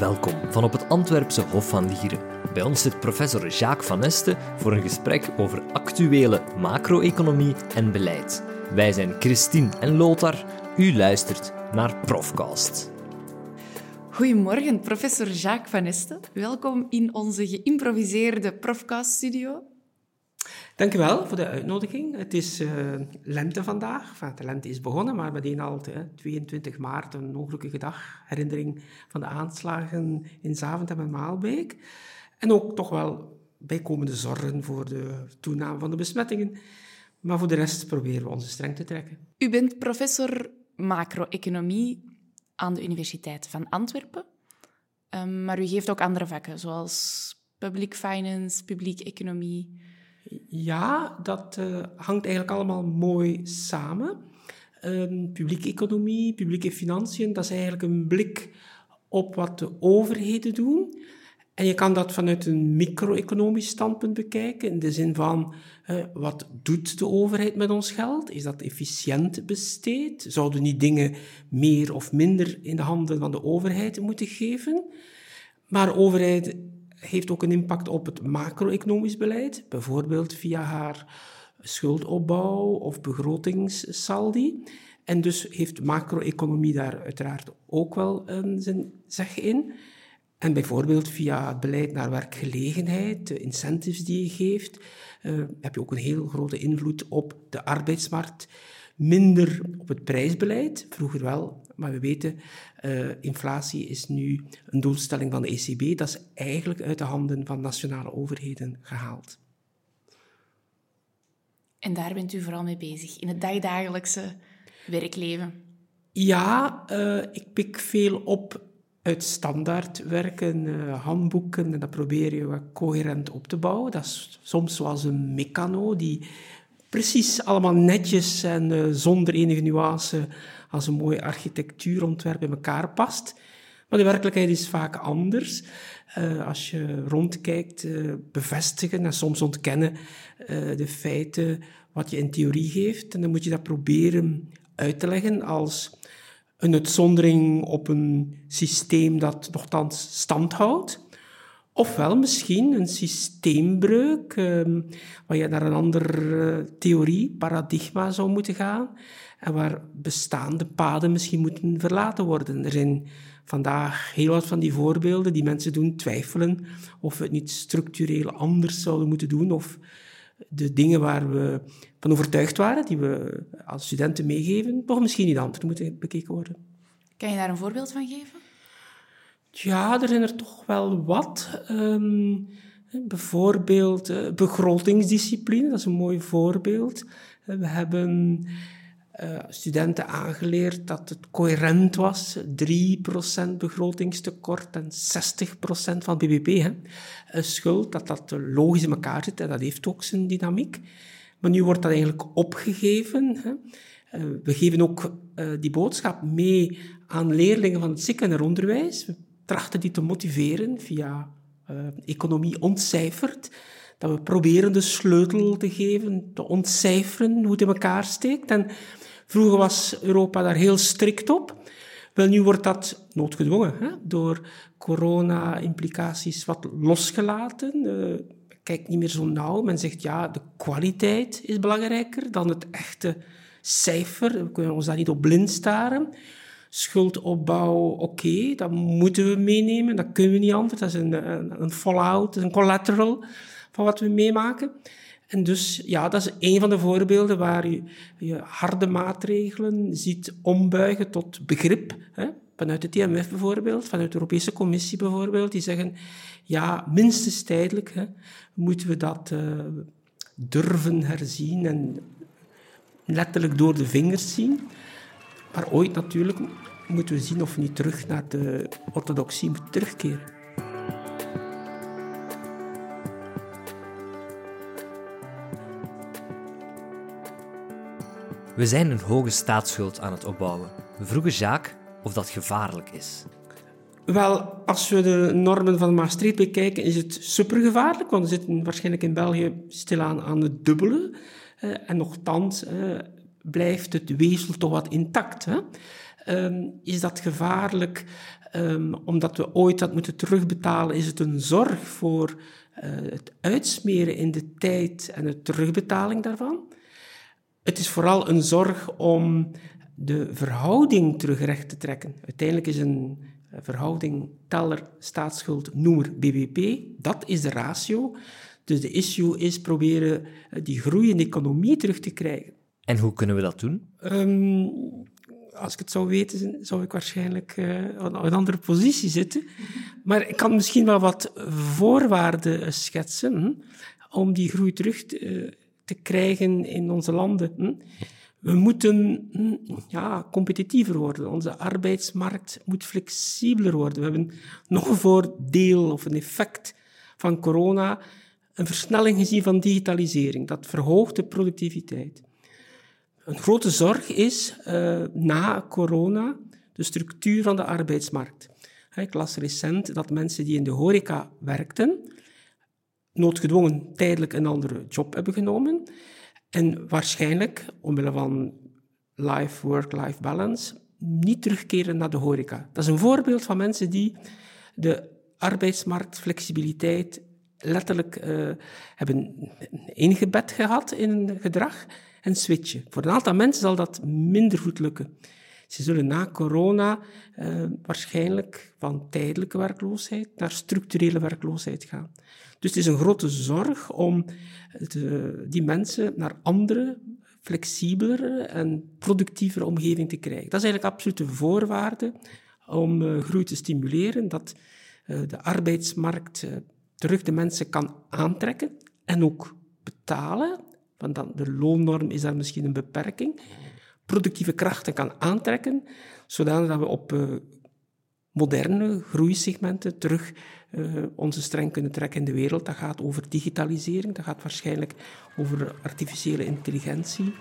Welkom van op het Antwerpse Hof van Lieren. Bij ons zit professor Jacques Van Este voor een gesprek over actuele macro-economie en beleid. Wij zijn Christine en Lothar. U luistert naar Profcast. Goedemorgen, professor Jacques Van Este. Welkom in onze geïmproviseerde Profcast-studio. Dank u wel voor de uitnodiging. Het is uh, lente vandaag. Enfin, de lente is begonnen, maar meteen al 22 maart, een ongelukkige dag. Herinnering van de aanslagen in Zaventem en Maalbeek. En ook toch wel bijkomende zorgen voor de toename van de besmettingen. Maar voor de rest proberen we onze streng te trekken. U bent professor macro-economie aan de Universiteit van Antwerpen. Um, maar u geeft ook andere vakken, zoals public finance, publieke economie ja, dat uh, hangt eigenlijk allemaal mooi samen. Um, publieke economie, publieke financiën, dat is eigenlijk een blik op wat de overheden doen. En je kan dat vanuit een micro-economisch standpunt bekijken, in de zin van uh, wat doet de overheid met ons geld? Is dat efficiënt besteed? Zouden die dingen meer of minder in de handen van de overheid moeten geven? Maar overheid heeft ook een impact op het macro-economisch beleid, bijvoorbeeld via haar schuldopbouw of begrotingssaldi. En dus heeft macro-economie daar uiteraard ook wel een zijn zeg in. En bijvoorbeeld via het beleid naar werkgelegenheid, de incentives die je geeft, uh, heb je ook een heel grote invloed op de arbeidsmarkt. Minder op het prijsbeleid, vroeger wel, maar we weten, uh, inflatie is nu een doelstelling van de ECB. Dat is eigenlijk uit de handen van nationale overheden gehaald. En daar bent u vooral mee bezig, in het dagdagelijkse werkleven? Ja, uh, ik pik veel op uit standaardwerken, uh, handboeken, en dat probeer je coherent op te bouwen. Dat is soms zoals een mecano die precies allemaal netjes en uh, zonder enige nuance als een mooi architectuurontwerp in elkaar past. Maar de werkelijkheid is vaak anders. Uh, als je rondkijkt, uh, bevestigen en soms ontkennen de feiten wat je in theorie geeft. En dan moet je dat proberen uit te leggen als een uitzondering op een systeem dat nogthans stand houdt. Ofwel misschien een systeembreuk, um, waar je naar een andere theorie, paradigma zou moeten gaan en waar bestaande paden misschien moeten verlaten worden. Er zijn vandaag heel wat van die voorbeelden die mensen doen twijfelen of we het niet structureel anders zouden moeten doen of de dingen waar we van overtuigd waren, die we als studenten meegeven, toch misschien niet anders moeten bekeken worden. Kan je daar een voorbeeld van geven? Ja, er zijn er toch wel wat. Um, bijvoorbeeld uh, begrotingsdiscipline, dat is een mooi voorbeeld. We hebben uh, studenten aangeleerd dat het coherent was. 3% begrotingstekort en 60% van BBP. Hè. Schuld, dat dat logisch in elkaar zit en dat heeft ook zijn dynamiek. Maar nu wordt dat eigenlijk opgegeven. Hè. We geven ook die boodschap mee aan leerlingen van het secundair onderwijs. We trachten die te motiveren via economie ontcijferd. Dat we proberen de sleutel te geven, te ontcijferen hoe het in elkaar steekt. En Vroeger was Europa daar heel strikt op. Wel, nu wordt dat noodgedwongen hè, door corona-implicaties wat losgelaten. Uh, kijk niet meer zo nauw. Men zegt ja, de kwaliteit is belangrijker dan het echte cijfer. We kunnen ons daar niet op blind staren. Schuldopbouw, oké, dat moeten we meenemen. Dat kunnen we niet anders. Dat is een, een, een fallout, een collateral van wat we meemaken. En dus, ja, dat is een van de voorbeelden waar je, je harde maatregelen ziet ombuigen tot begrip. Hè? Vanuit het IMF bijvoorbeeld, vanuit de Europese Commissie bijvoorbeeld, die zeggen, ja, minstens tijdelijk hè, moeten we dat uh, durven herzien en letterlijk door de vingers zien. Maar ooit natuurlijk moeten we zien of we niet terug naar de orthodoxie moeten terugkeren. We zijn een hoge staatsschuld aan het opbouwen. We vroegen Jacques of dat gevaarlijk is. Wel, als we de normen van Maastricht bekijken, is het supergevaarlijk, want we zitten waarschijnlijk in België stilaan aan het dubbele. En nogthans blijft het weefsel toch wat intact. Hè? Ehm, is dat gevaarlijk um, omdat we ooit dat moeten terugbetalen? Is het een zorg voor uh, het uitsmeren in de tijd en de terugbetaling daarvan? Het is vooral een zorg om de verhouding terugrecht te trekken. Uiteindelijk is een verhouding teller-staatsschuld noemer BBP, dat is de ratio. Dus de issue is proberen eh, die groeiende economie terug te krijgen. En hoe kunnen we dat doen? Um, als ik het zou weten, zou ik waarschijnlijk uh, een andere positie zitten. Maar ik kan misschien wel wat voorwaarden schetsen hm, om die groei terug te, uh, te, krijgen in onze landen. Hm. We moeten hm, ja, competitiever worden. Onze arbeidsmarkt moet flexibeler worden. We hebben nog een voordeel of een effect van corona, een versnelling gezien van digitalisering. Dat verhoogt de productiviteit. Een grote zorg is uh, na corona de structuur van de arbeidsmarkt. Ik las recent dat mensen die in de horeca werkten, noodgedwongen tijdelijk een andere job hebben genomen. En waarschijnlijk, omwille van life, work-life balance, niet terugkeren naar de horeca. Dat is een voorbeeld van mensen die de arbeidsmarktflexibiliteit letterlijk uh, hebben ingebed gehad in hun gedrag en switchen. Voor een aantal mensen zal dat minder goed lukken. Ze zullen na corona uh, waarschijnlijk van tijdelijke werkloosheid naar structurele werkloosheid gaan. Dus het is een grote zorg om de, die mensen naar andere, flexibelere en productievere omgeving te krijgen. Dat is eigenlijk absolute voorwaarde om uh, groei te stimuleren, dat uh, de arbeidsmarkt terug de mensen kan aantrekken en ook betalen want dan, de loonnorm is daar misschien een beperking. Productieve krachten kan aantrekken, zodat we op uh, moderne groeisegmenten terug uh, onze streng kunnen trekken in de wereld. Dat gaat over digitalisering, dat gaat waarschijnlijk over artificiële intelligentie.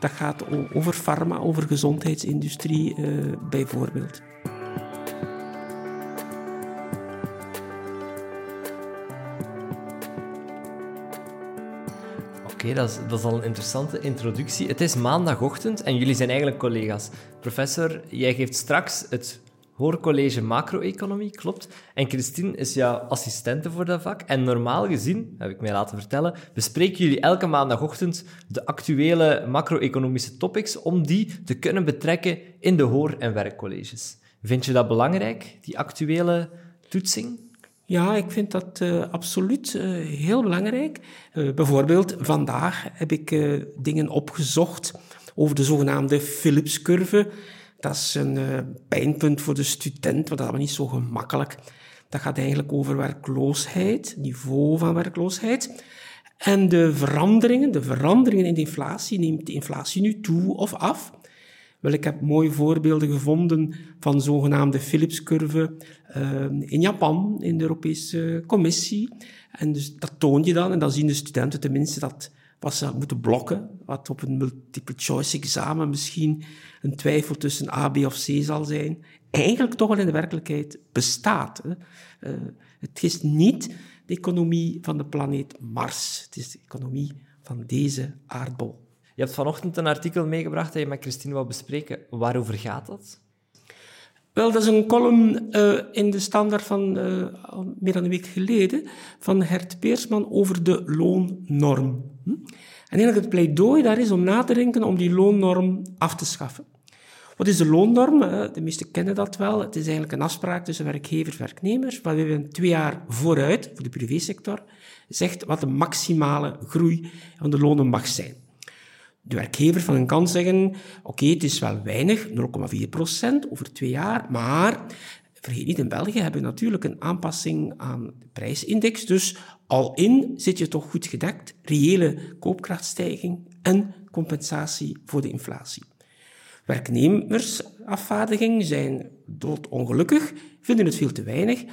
Dat gaat over farma, over gezondheidsindustrie uh, bijvoorbeeld. Oké, dat, is, dat is al een interessante introductie. Het is maandagochtend en jullie zijn eigenlijk collega's. Professor, jij geeft straks het hoorcollege macro-economie, klopt. En Christine is jouw assistente voor dat vak. En normaal gezien, heb ik mij laten vertellen, bespreken jullie elke maandagochtend de actuele macro-economische topics om die te kunnen betrekken in de hoor- en werkcolleges. Vind je dat belangrijk, die actuele toetsing? Ja, ik vind dat uh, absoluut uh, heel belangrijk. Uh, bijvoorbeeld, vandaag heb ik dingen opgezocht over de zogenaamde Philips-curve. Dat is een pijnpunt voor de student, maar dat is niet zo gemakkelijk. Dat gaat eigenlijk over werkloosheid, niveau van werkloosheid. En de veranderingen, de veranderingen in de inflatie, neemt de inflatie nu toe of af? Wel, ik heb mooie voorbeelden gevonden van zogenaamde Philips-curve uh, in Japan, in de Europese Commissie. En dus dat toon je dan, en dan zien de studenten tenminste dat wat ze moeten blokken, wat op een multiple choice examen misschien een twijfel tussen A, B of C zal zijn, eigenlijk toch wel in de werkelijkheid bestaat. Hè. Uh, het is niet de economie van de planeet Mars, het is de economie van deze aardbol. Je hebt vanochtend een artikel meegebracht dat je met Christine wou bespreken. Waarover gaat dat? Wel, dat is een column uh, in de standaard van al meer dan een week geleden van Hert Peersman over de loonnorm. Hm? En eigenlijk het pleidooi daar is om na te denken om die loonnorm af te schaffen. Wat is de loonnorm? Uh, de meesten kennen dat wel. Het is eigenlijk een afspraak tussen werkgevers en werknemers, waarbij we twee jaar vooruit, voor de privésector, zegt wat de maximale groei van de lonen mag zijn de werkgever van een kan zeggen, oké, het is wel weinig, 0,4 procent over twee jaar, maar vergeet niet, in België hebben we natuurlijk een aanpassing aan de prijsindex, dus al in zit je toch goed gedekt, reële koopkrachtstijging en compensatie voor de inflatie. Werknemersafvaardiging zijn doodongelukkig, vinden het veel te weinig,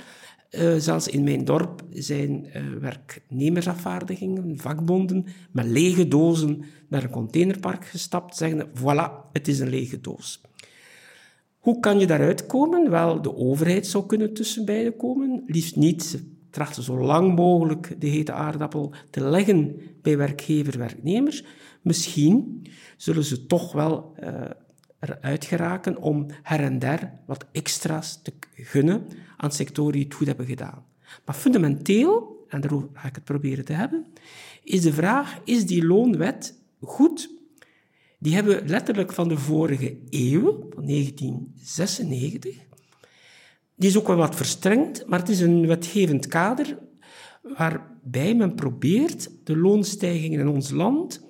uh, zelfs in mijn dorp zijn uh, werknemersafvaardigingen, vakbonden, met lege dozen naar een containerpark gestapt, zeggen, voilà, het is een lege doos. Hoe kan je daaruit komen? Wel, de overheid zou kunnen tussen beiden komen. Liefst niet. Trachten zo lang mogelijk de hete aardappel te leggen bij werkgever, werknemers. Misschien zullen ze toch wel uh, eruit geraken om her en der wat extra's te gunnen aan sectoren die het goed hebben gedaan. Maar fundamenteel, en daarover ga ik het proberen te hebben, is de vraag, is die loonwet goed? Die hebben we letterlijk van de vorige eeuw, van 1996. Die is ook wel wat verstrengd, maar het is een wetgevend kader waarbij men probeert de loonstijgingen in ons land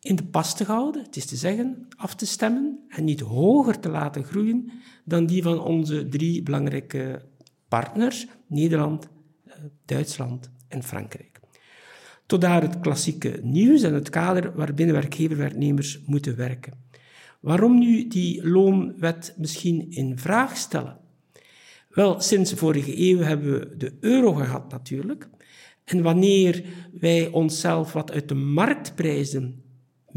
in de pas te houden, het is te zeggen, af te stemmen en niet hoger te laten groeien dan die van onze drie belangrijke partners, Nederland, eh, Duitsland en Frankrijk. Tot daar het klassieke nieuws en het kader waarbinnen werkgever-werknemers moeten werken. Waarom nu die loonwet misschien in vraag stellen? Wel, sinds vorige eeuw hebben we de euro gehad natuurlijk. En wanneer wij onszelf wat uit de marktprijzen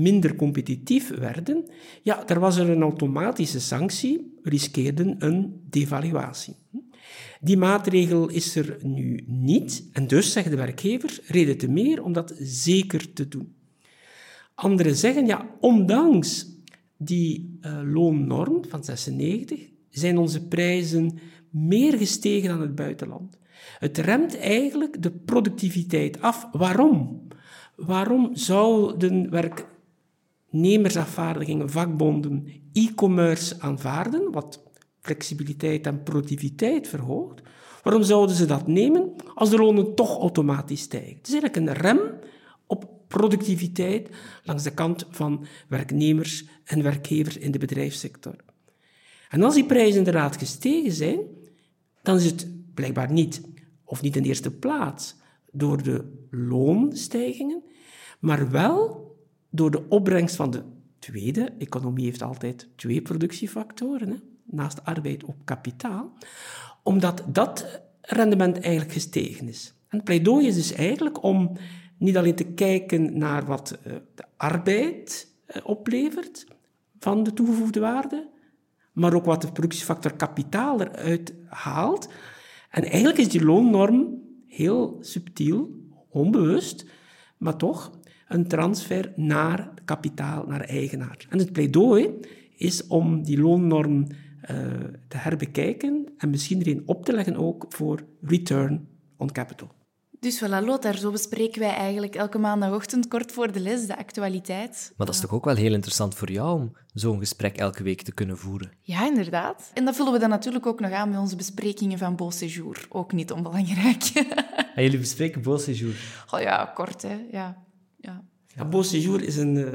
minder competitief werden, ja, daar was er een automatische sanctie, riskeerden een devaluatie. Die maatregel is er nu niet, en dus zeggen de werkgevers, reden te meer om dat zeker te doen. Anderen zeggen, ja, ondanks die uh, loonnorm van 96 zijn onze prijzen meer gestegen dan het buitenland. Het remt eigenlijk de productiviteit af. Waarom? Waarom zouden werknemersafvaardigingen, vakbonden, e-commerce aanvaarden, wat flexibiliteit en productiviteit verhoogt? Waarom zouden ze dat nemen als de lonen toch automatisch stijgen? Het is eigenlijk een rem op productiviteit langs de kant van werknemers en werkgevers in de bedrijfssector. En als die prijzen inderdaad gestegen zijn, dan is het blijkbaar niet, of niet in de eerste plaats, door de loonstijgingen, maar wel door de opbrengst van de tweede. Economie heeft altijd twee productiefactoren, hè, naast arbeid op kapitaal, omdat dat rendement eigenlijk gestegen is. En het pleidooi is dus eigenlijk om niet alleen te kijken naar wat eh, de arbeid eh, oplevert van de toegevoegde waarde, maar ook wat de productiefactor kapitaal eruit haalt. En eigenlijk is die loonnorm heel subtiel, onbewust, maar toch een transfer naar kapitaal, naar eigenaar. En het pleidooi is om die loonnorm uh, te herbekijken en misschien erin op te leggen ook voor return on capital. Dus voilà, Lothar, zo bespreken wij eigenlijk elke maandagochtend kort voor de les de actualiteit. Maar dat is toch ook wel heel interessant voor jou om zo'n gesprek elke week te kunnen voeren? Ja, inderdaad. En dat vullen we dan natuurlijk ook nog aan met onze besprekingen van Beau Séjour. Ook niet onbelangrijk. En jullie bespreken Beau Séjour? Oh ja, kort hè. Ja. Ja. Ja, Beau Séjour is een uh,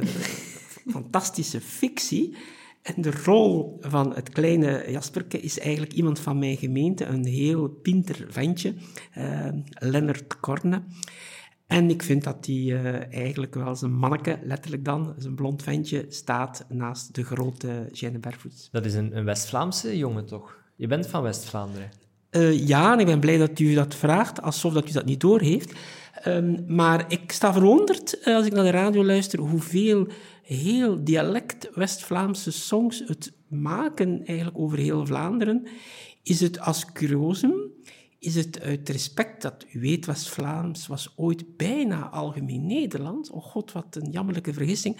fantastische fictie en de rol van het kleine Jasperke is eigenlijk iemand van mijn gemeente, een heel pinter ventje, uh, Lennart Korne. En ik vind dat hij uh, eigenlijk wel zijn manneke, letterlijk dan, zijn blond ventje, staat naast de grote Jeanne Bervoets. Dat is een, een West-Vlaamse jongen, toch? Je bent van West-Vlaanderen. Uh, ja, en ik ben blij dat u dat vraagt, alsof dat u dat niet doorheeft. Um, maar ik sta verwonderd als ik naar de radio luister hoeveel heel dialect West-Vlaamse songs het maken eigenlijk over heel Vlaanderen, is het als curiosum, is het uit respect dat u weet, West-Vlaams was ooit bijna algemeen Nederlands. Oh god, wat een jammerlijke vergissing.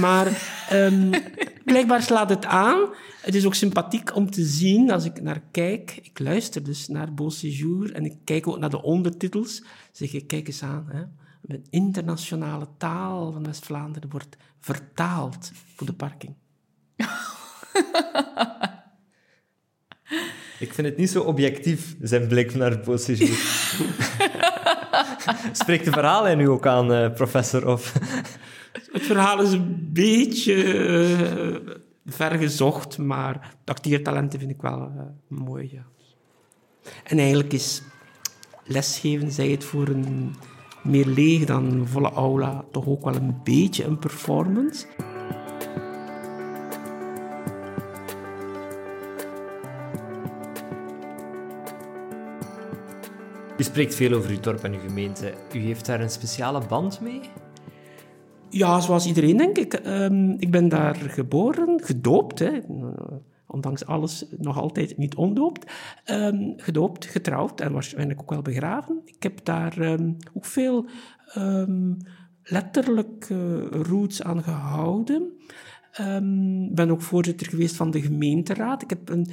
Maar um, blijkbaar slaat het aan. Het is ook sympathiek om te zien als ik naar kijk. Ik luister dus naar Beau Séjour en ik kijk ook naar de ondertitels. Zeg ik, kijk eens aan. Hè de internationale taal van West-Vlaanderen wordt vertaald voor de parking. Ik vind het niet zo objectief, zijn blik naar het procedure. Spreekt de verhaal nu ook aan, uh, professor? Of? Het verhaal is een beetje uh, vergezocht, maar acteertalenten vind ik wel uh, mooi. Ja. En eigenlijk is lesgeven, zij het voor een meer leeg dan volle aula, toch ook wel een beetje een performance. U spreekt veel over uw dorp en uw gemeente. U heeft daar een speciale band mee? Ja, zoals iedereen, denk ik. Um, ik ben daar geboren, gedoopt. Hè ondanks alles nog altijd niet ondoopt, um, gedoopt, getrouwd en waarschijnlijk ook wel begraven. Ik heb daar um, ook veel letterlijk roots aan gehouden. Ik ben ook voorzitter geweest van de gemeenteraad. Ik heb een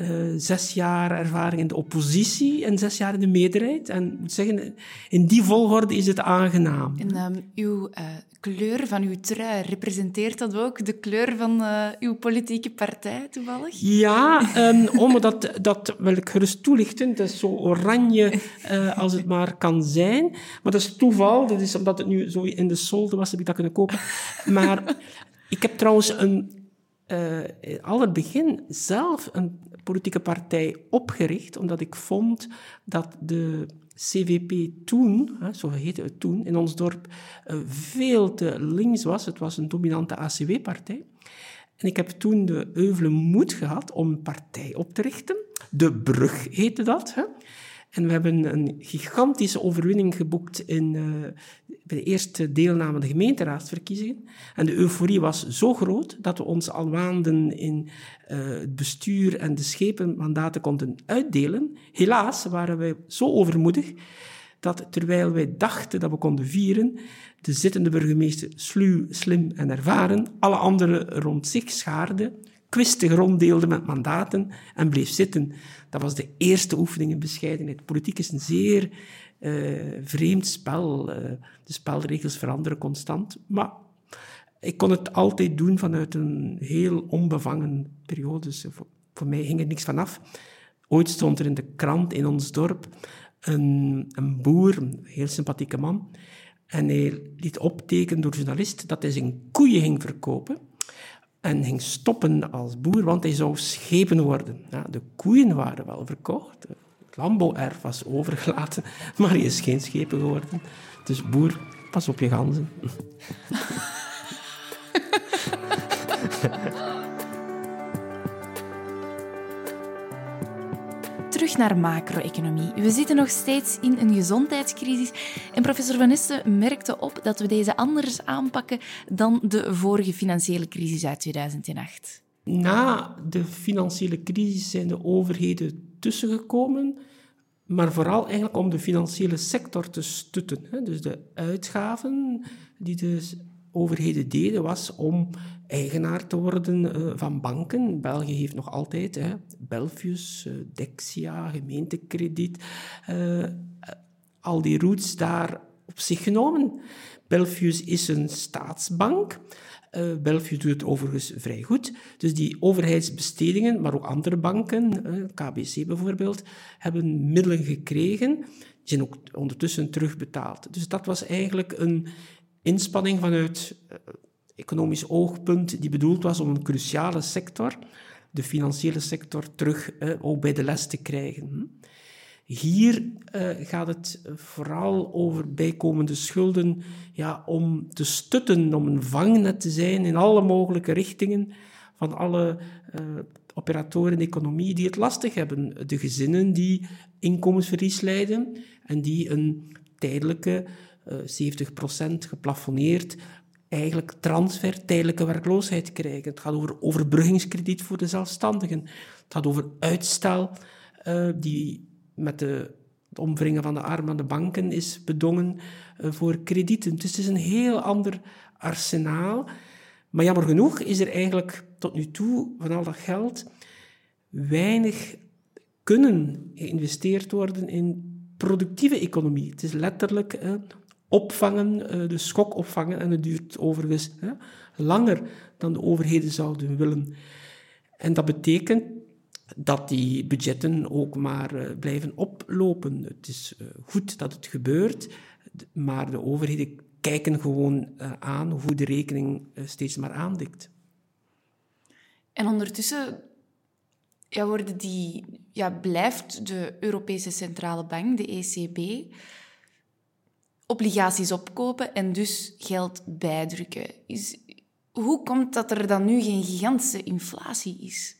uh, zes jaar ervaring in de oppositie en zes jaar in de meerderheid. En ik moet zeggen, in die volgorde is het aangenaam. En um, uw uh, kleur van uw trui, representeert dat ook de kleur van uh, uw politieke partij toevallig? Ja, um, omdat dat wil ik gerust toelichten. Het is zo oranje als het maar kan zijn. Maar dat is toeval. Dat is omdat het nu zo in de solde was, heb ik dat kunnen kopen. Maar ik heb trouwens een uh, al het begin zelf een politieke partij opgericht, omdat ik vond dat de CVP toen, zo heette het toen, in ons dorp, uh, veel te links was. Het was een dominante ACW-partij. En ik heb toen de euvele moed gehad om een partij op te richten. De Brug heette dat. Hè? En we hebben een gigantische overwinning geboekt in uh, bij de eerste deelname de gemeenteraadsverkiezingen. En de euforie was zo groot dat we ons al maanden in uh, het bestuur en de schepenmandaten konden uitdelen. Helaas waren wij zo overmoedig dat terwijl wij dachten dat we konden vieren, de zittende burgemeester sluw, slim en ervaren alle anderen rond zich schaarde kwistig ronddeelde met mandaten en bleef zitten. Dat was de eerste oefening in bescheidenheid. Politiek is een zeer uh, vreemd spel. Uh, de spelregels veranderen constant. Maar ik kon het altijd doen vanuit een heel onbevangen periode. Dus voor, voor mij ging er niks vanaf. Ooit stond er in de krant in ons dorp een, een boer, een heel sympathieke man. En hij liet optekenen door journalist dat hij zijn koeien ging verkopen en ging stoppen als boer, want hij zou schepen worden. Ja, de koeien waren wel verkocht, het landbouwerf was overgelaten, maar hij is geen schepen geworden. Dus boer, pas op je ganzen. naar macro-economie. We zitten nog steeds in een gezondheidscrisis en professor Van merkte op dat we deze anders aanpakken dan de vorige financiële crisis uit 2008. Na de financiële crisis zijn de overheden tussengekomen, maar vooral eigenlijk om de financiële sector te stutten. Dus de uitgaven die de overheden deden was om eigenaar te worden uh, van banken. België heeft nog altijd hè, Belfius, uh, Dexia, gemeentekrediet, uh, al die roots daar op zich genomen. Belfius is een staatsbank. Uh, doet het overigens vrij goed. Dus die overheidsbestedingen, maar ook andere banken, KBC bijvoorbeeld, hebben middelen gekregen. Die zijn ook ondertussen terugbetaald. Dus dat was eigenlijk een inspanning vanuit uh, economisch oogpunt die bedoeld was om een cruciale sector, de financiële sector, terug uh, ook bij de les te krijgen. Hier uh, gaat het vooral over bijkomende schulden ja, om te stutten, om een vangnet te zijn in alle mogelijke richtingen van alle operatoren in de economie die het lastig hebben. De gezinnen die inkomensverlies lijden en die een tijdelijke 70% geplafonneerd eigenlijk transfer, tijdelijke werkloosheid krijgen. Het gaat over overbruggingskrediet voor de zelfstandigen. Het gaat over uitstel uh, die met de, het omwringen van de armen aan de banken is bedongen uh, voor kredieten. Dus het is een heel ander arsenaal. Maar jammer genoeg is er eigenlijk tot nu toe van al dat geld weinig kunnen geïnvesteerd worden in productieve economie. Het is letterlijk uh, opvangen, eh, de schok opvangen. En het duurt overigens hè, langer dan de overheden zouden willen. En dat betekent dat die budgetten ook maar uh, blijven oplopen. Het is uh, goed dat het gebeurt, maar de overheden kijken gewoon aan hoe de rekening steeds maar aandikt. En ondertussen ja, worden die, ja, blijft de Europese Centrale Bank, de ECB, obligaties opkopen en dus geld bijdrukken. Is, hoe komt dat er dan nu geen gigantische inflatie is?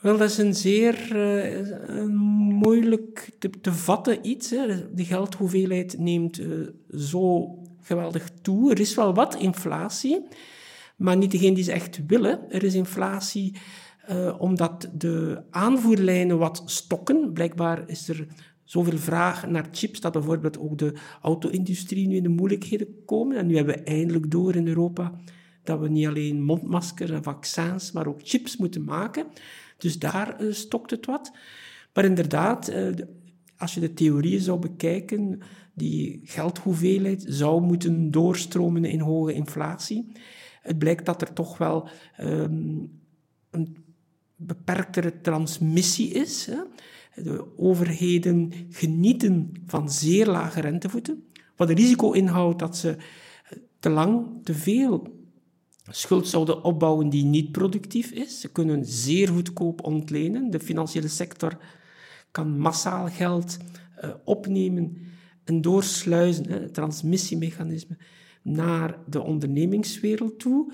Wel, dat is een zeer uh, moeilijk te, te, vatten iets. Hè. De geldhoeveelheid neemt uh, zo geweldig toe. Er is wel wat inflatie, maar niet degene die ze echt willen. Er is inflatie uh, omdat de aanvoerlijnen wat stokken. Blijkbaar is er zoveel vraag naar chips dat bijvoorbeeld ook de auto-industrie nu in de moeilijkheden komen. En nu hebben we eindelijk door in Europa dat we niet alleen mondmaskers en vaccins, maar ook chips moeten maken. Dus daar uh, stokt het wat. Maar inderdaad, uh, als je de theorieën zou bekijken, die geldhoeveelheid zou moeten doorstromen in hoge inflatie. Het blijkt dat er toch wel um, een beperktere transmissie is. Hè. De overheden genieten van zeer lage rentevoeten, wat het risico inhoudt dat ze te lang, te veel schuld zouden opbouwen die niet productief is. Ze kunnen zeer goedkoop ontlenen. De financiële sector kan massaal geld uh, opnemen en doorsluizen, het transmissiemechanisme, naar de ondernemingswereld toe.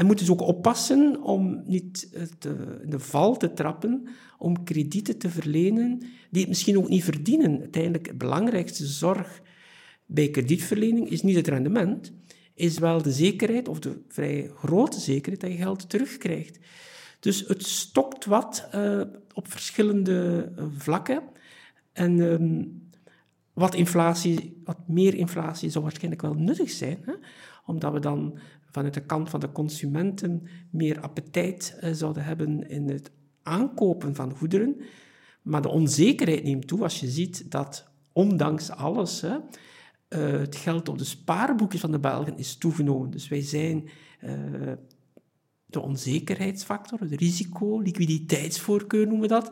En moeten dus ook oppassen om niet te, in de val te trappen, om kredieten te verlenen die het misschien ook niet verdienen. Uiteindelijk, de belangrijkste zorg bij kredietverlening is niet het rendement, is wel de zekerheid, of de vrij grote zekerheid, dat je geld terugkrijgt. Dus het stokt wat uh, op verschillende uh, vlakken. En um, wat inflatie, wat meer inflatie zou waarschijnlijk wel nuttig zijn, hè? omdat we dan vanuit de kant van de consumenten meer appetijt uh, zouden hebben in het aankopen van goederen. Maar de onzekerheid neemt toe als je ziet dat ondanks alles uh, het geld op de spaarboekjes van de Belgen is toegenomen. Dus wij zijn uh, de onzekerheidsfactor, het risico, liquiditeitsvoorkeur noemen we dat,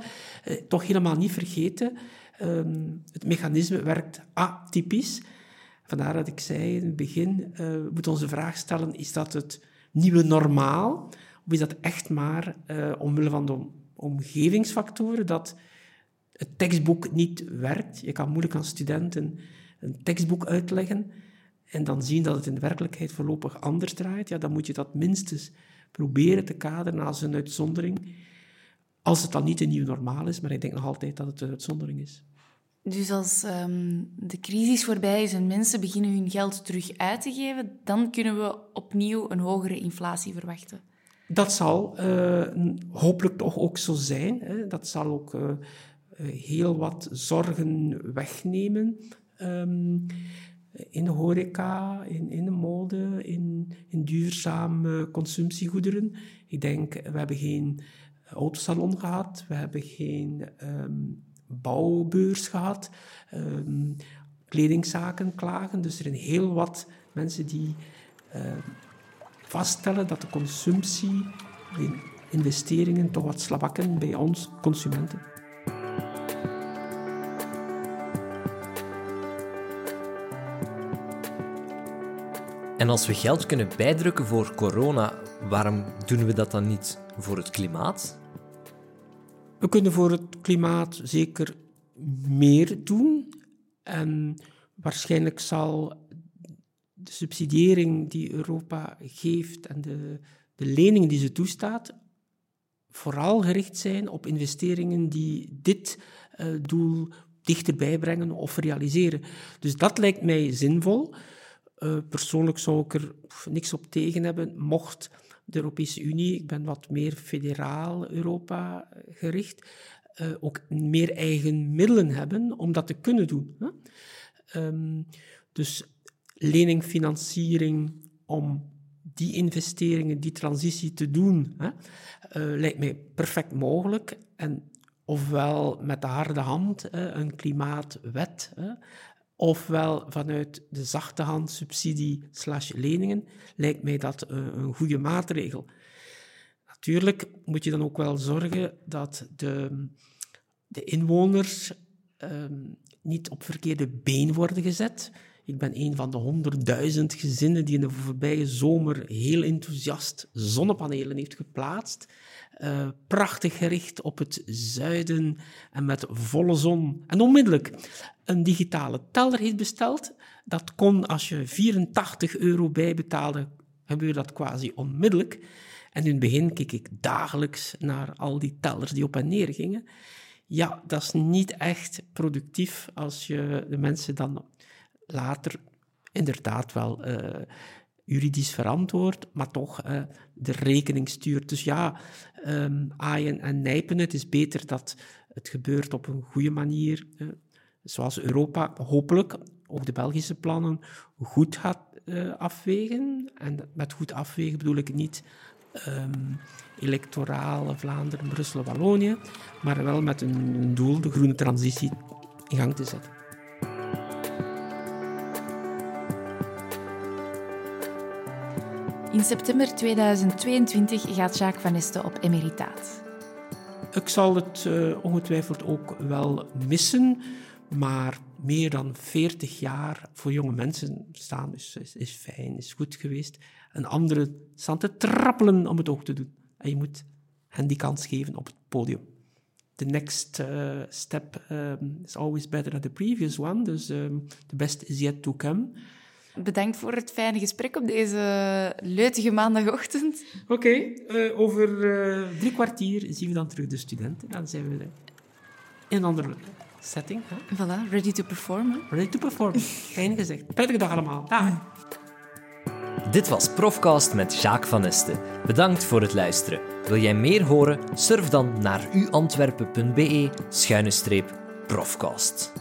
toch helemaal niet vergeten. Um, het mechanisme werkt atypisch. Vandaar dat ik zei in het begin, we moeten onze vraag stellen, is dat het nieuwe normaal? Of is dat echt maar omwille van de omgevingsfactoren dat het tekstboek niet werkt? Je kan moeilijk aan studenten een tekstboek uitleggen en dan zien dat het in de werkelijkheid voorlopig anders draait, ja, dan moet je dat minstens proberen te kaderen als een uitzondering. Als het dan niet een nieuw normaal is, maar ik denk nog altijd dat het een uitzondering is. Dus als um, de crisis voorbij is en mensen beginnen hun geld terug uit te geven, dan kunnen we opnieuw een hogere inflatie verwachten? Dat zal uh, hopelijk toch ook zo zijn. Hè. Dat zal ook uh, heel wat zorgen wegnemen um, in de horeca, in, in de mode, in, in duurzame consumptiegoederen. Ik denk, we hebben geen autosalon gehad, we hebben geen um, bouwbeurs gehad, um, kledingzaken klagen. Dus er zijn heel wat mensen die uh, vaststellen dat de consumptie, de investeringen toch wat slabakken bij ons consumenten. En als we geld kunnen bijdrukken voor corona, waarom doen we dat dan niet voor het klimaat? We kunnen voor het klimaat zeker meer doen. En waarschijnlijk zal de subsidiëring die Europa geeft en de, de leningen die ze toestaat, vooral gericht zijn op investeringen die dit uh, doel dichterbij brengen of realiseren. Dus dat lijkt mij zinvol. Uh, persoonlijk zou ik er niks op tegen hebben, mocht de Europese Unie, ik ben wat meer federaal Europa gericht, uh, ook meer eigen middelen hebben om dat te kunnen doen. Hè? Um, dus lening, financiering om die investeringen, die transitie te doen, hè, uh, lijkt mij perfect mogelijk. En ofwel met de harde hand, een klimaatwet, ofwel vanuit de zachte hand subsidie slash leningen, lijkt mij dat uh, een goede maatregel. Natuurlijk moet je dan ook wel zorgen dat de, de inwoners um, niet op verkeerde been worden gezet. Ik ben een van de honderdduizend gezinnen die in de voorbije zomer heel enthousiast zonnepanelen heeft geplaatst. Uh, prachtig gericht op het zuiden en met volle zon. En onmiddellijk een digitale teller heeft besteld. Dat kon als je 84 euro bijbetaalde, gebeurde dat quasi onmiddellijk. En in het begin keek ik dagelijks naar al die tellers die op en neer gingen. Ja, dat is niet echt productief als je de mensen dan later inderdaad wel uh, juridisch verantwoord, maar toch de rekening stuurt. Dus ja, um, aaien en nijpen, het is beter dat het gebeurt op een goede manier, uh, zoals Europa hopelijk, ook de Belgische plannen, goed gaat uh, afwegen. En met goed afwegen bedoel ik niet um, electorale Vlaanderen, Brussel, Wallonië, maar wel met een doel, de groene transitie, in gang te zetten. In september 2022 gaat Jacques Van Este op emeritaat. Ik zal het uh, ongetwijfeld ook wel missen, maar meer dan 40 jaar voor jonge mensen staan is, is, fijn, is goed geweest. En anderen staan te trappelen om het ook te doen. En je moet hen die kans geven op het podium. The next uh, step um, is always better than the previous one, dus um, the best is yet to come. Bedankt voor het fijne gesprek op deze leutige maandagochtend. Oké, okay, uh, over uh, drie kwartier zien we dan terug de studenten. Dan zijn we in een andere setting. Hè? Voilà, ready to perform. Ready to perform. Fijn gezegd. Prettige dag allemaal. Dag. Dit was Profcast met Jacques van Esten. Bedankt voor het luisteren. Wil jij meer horen? Surf dan naar uantwerpen.be-profcast.